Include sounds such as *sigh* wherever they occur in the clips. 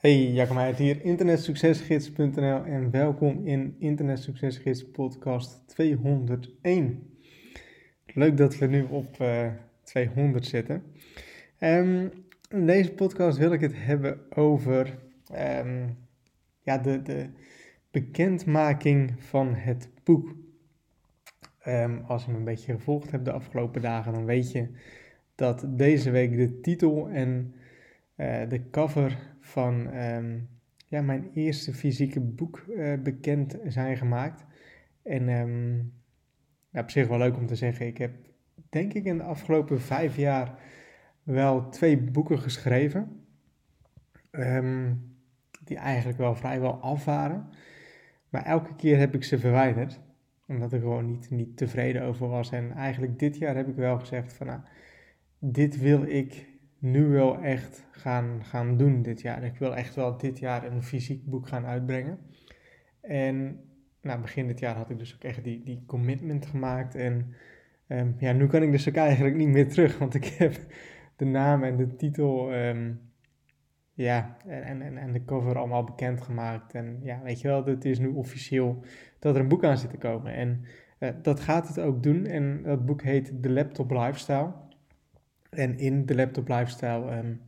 Hey, Jacob Meijert hier, internetsuccesgids.nl en welkom in Internetsuccesgids podcast 201. Leuk dat we nu op uh, eh, 200 zitten. Um, in deze podcast wil ik het hebben over um, ja, de, de bekendmaking van het boek. Um, als je me een beetje gevolgd hebt de afgelopen dagen, dan weet je dat deze week de titel en uh, de cover van um, ja, mijn eerste fysieke boek uh, bekend zijn gemaakt. En um, ja, op zich wel leuk om te zeggen, ik heb denk ik in de afgelopen vijf jaar wel twee boeken geschreven. Um, die eigenlijk wel vrijwel af waren. Maar elke keer heb ik ze verwijderd. Omdat ik gewoon niet, niet tevreden over was. En eigenlijk dit jaar heb ik wel gezegd van nou, dit wil ik nu wel echt gaan, gaan doen dit jaar. Ik wil echt wel dit jaar een fysiek boek gaan uitbrengen. En nou, begin dit jaar had ik dus ook echt die, die commitment gemaakt. En um, ja, nu kan ik dus ook eigenlijk niet meer terug, want ik *laughs* heb de naam en de titel um, ja, en, en, en de cover allemaal bekendgemaakt. En ja, weet je wel, het is nu officieel dat er een boek aan zit te komen. En uh, dat gaat het ook doen. En dat boek heet The Laptop Lifestyle. En in de laptop lifestyle um,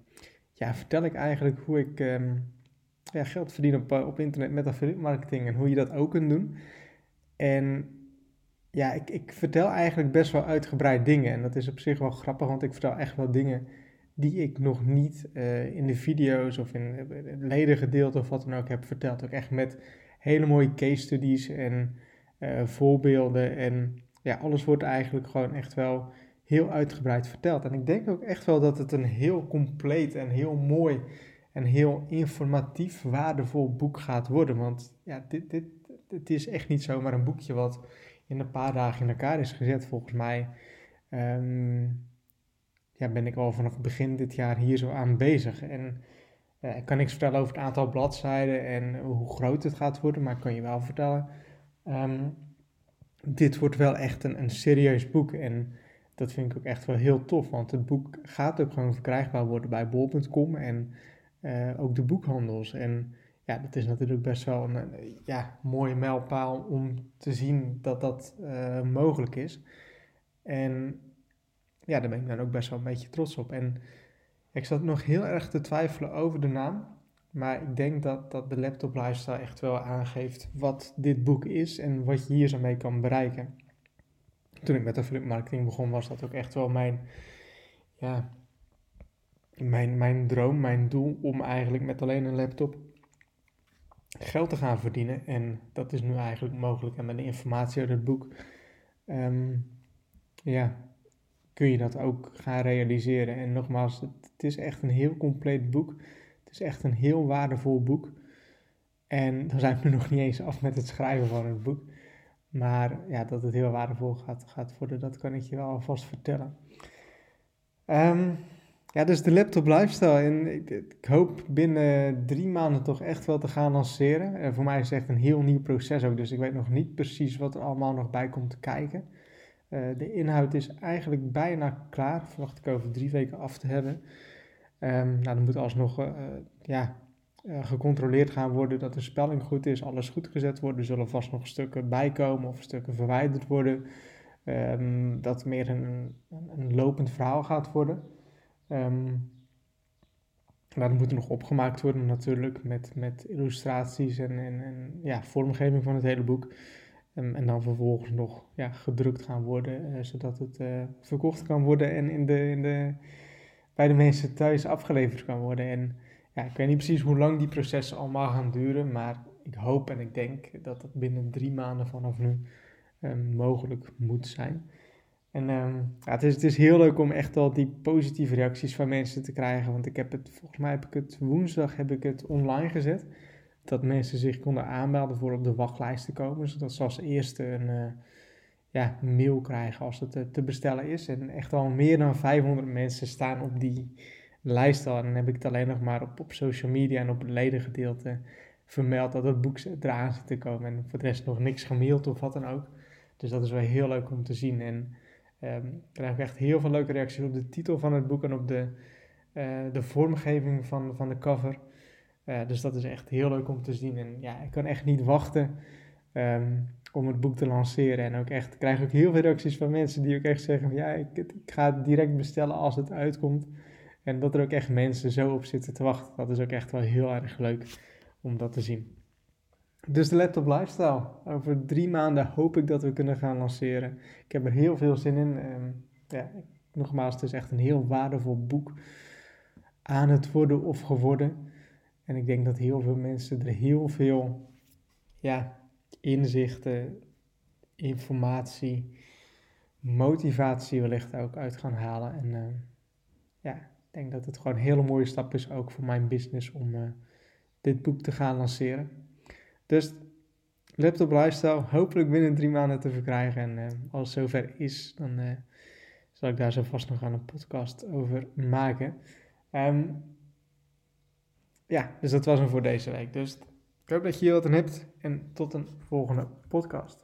ja, vertel ik eigenlijk hoe ik um, ja, geld verdien op, op internet met affiliate marketing en hoe je dat ook kunt doen. En ja, ik, ik vertel eigenlijk best wel uitgebreid dingen. En dat is op zich wel grappig, want ik vertel echt wel dingen die ik nog niet uh, in de video's of in het ledengedeelte of wat dan ook heb verteld. Ook echt met hele mooie case studies en uh, voorbeelden. En ja, alles wordt eigenlijk gewoon echt wel heel uitgebreid verteld. En ik denk ook echt wel dat het een heel compleet en heel mooi en heel informatief, waardevol boek gaat worden. Want ja, dit, dit, dit is echt niet zomaar een boekje wat in een paar dagen in elkaar is gezet. Volgens mij um, ja, ben ik al vanaf begin dit jaar hier zo aan bezig. En uh, ik kan niks vertellen over het aantal bladzijden en hoe groot het gaat worden, maar ik kan je wel vertellen. Um, dit wordt wel echt een, een serieus boek. En dat vind ik ook echt wel heel tof, want het boek gaat ook gewoon verkrijgbaar worden bij bol.com en uh, ook de boekhandels. En ja, dat is natuurlijk best wel een, ja, mooie mijlpaal om te zien dat dat uh, mogelijk is. En ja, daar ben ik dan ook best wel een beetje trots op. En ik zat nog heel erg te twijfelen over de naam. Maar ik denk dat, dat de laptop lifestyle echt wel aangeeft wat dit boek is en wat je hier zo mee kan bereiken toen ik met affiliate marketing begon, was dat ook echt wel mijn, ja, mijn, mijn droom, mijn doel om eigenlijk met alleen een laptop geld te gaan verdienen. En dat is nu eigenlijk mogelijk. En met de informatie uit het boek, um, ja, kun je dat ook gaan realiseren. En nogmaals, het, het, is echt een heel compleet boek. Het is echt een heel waardevol boek. En dan zijn we *laughs* nog niet eens af met het schrijven van het boek. Maar ja, dat het heel waardevol gaat, gaat worden, dat kan ik je wel alvast vertellen. Um, ja, dus de laptop lifestyle. En ik, ik, hoop binnen drie maanden toch echt wel te gaan lanceren. En voor mij is het echt een heel nieuw proces ook. Dus ik weet nog niet precies wat er allemaal nog bij komt te kijken. Uh, de inhoud is eigenlijk bijna klaar. Verwacht ik over drie weken af te hebben. Um, nou, dan moet alsnog uh, ja, uh, gecontroleerd gaan worden dat de spelling goed is, alles goed gezet wordt. Er zullen vast nog stukken bijkomen of stukken verwijderd worden. Um, dat meer een, een, lopend verhaal gaat worden. Um, dat moet nog opgemaakt worden natuurlijk met, met illustraties en, en, ja, vormgeving van het hele boek. Um, en dan vervolgens nog ja, gedrukt gaan worden, uh, zodat het uh, verkocht kan worden en in de, in de, bij de mensen thuis afgeleverd kan worden. En ja, ik weet niet precies hoe lang die processen allemaal gaan duren, maar ik hoop en ik denk dat dat binnen drie maanden vanaf nu um, mogelijk moet zijn. En um, ja, het, is, het is heel leuk om echt al die positieve reacties van mensen te krijgen. Want ik heb het, volgens mij heb ik het woensdag heb ik het online gezet. Dat mensen zich konden aanmelden voor op de wachtlijst te komen. Zodat ze als eerste een uh, ja, mail krijgen als het uh, te bestellen is. En echt al meer dan 500 mensen staan op die lijst al. En dan heb ik het alleen nog maar op, op social media en op het ledengedeelte vermeld dat het boek eraan zit te komen. En voor de rest nog niks gemaild of wat dan ook. Dus dat is wel heel leuk om te zien. En um, ik krijg echt heel veel leuke reacties op de titel van het boek en op de, uh, de vormgeving van, van de cover. dus dat is echt heel leuk om te zien. En ja, ik kan echt niet wachten ehm, om het boek te lanceren. En ook echt, ik krijg ook heel veel reacties van mensen die ook echt zeggen: van, ja, ik, ik ga het direct bestellen als het uitkomt. En dat er ook echt mensen zo op zitten te wachten. Dat is ook echt wel heel erg leuk om dat te zien. Dus de laptop lifestyle. Over drie maanden hoop ik dat we kunnen gaan lanceren. Ik heb er heel veel zin in. Um, ja, nogmaals, het is echt een heel waardevol boek aan het worden of geworden. En ik denk dat heel veel mensen er heel veel ja, inzichten, informatie, motivatie wellicht ook uit gaan halen. En uh, ja, ik denk dat het gewoon een hele mooie stap is ook voor mijn business om uh, dit boek te gaan lanceren. Dus Laptop Lifestyle hopelijk binnen drie maanden te verkrijgen. En uh, als het zover is, dan zal ik daar zo vast nog aan een podcast over maken. Um, ja, dus dat was hem voor deze week. Dus ik hoop dat je hier wat aan hebt en tot een volgende podcast.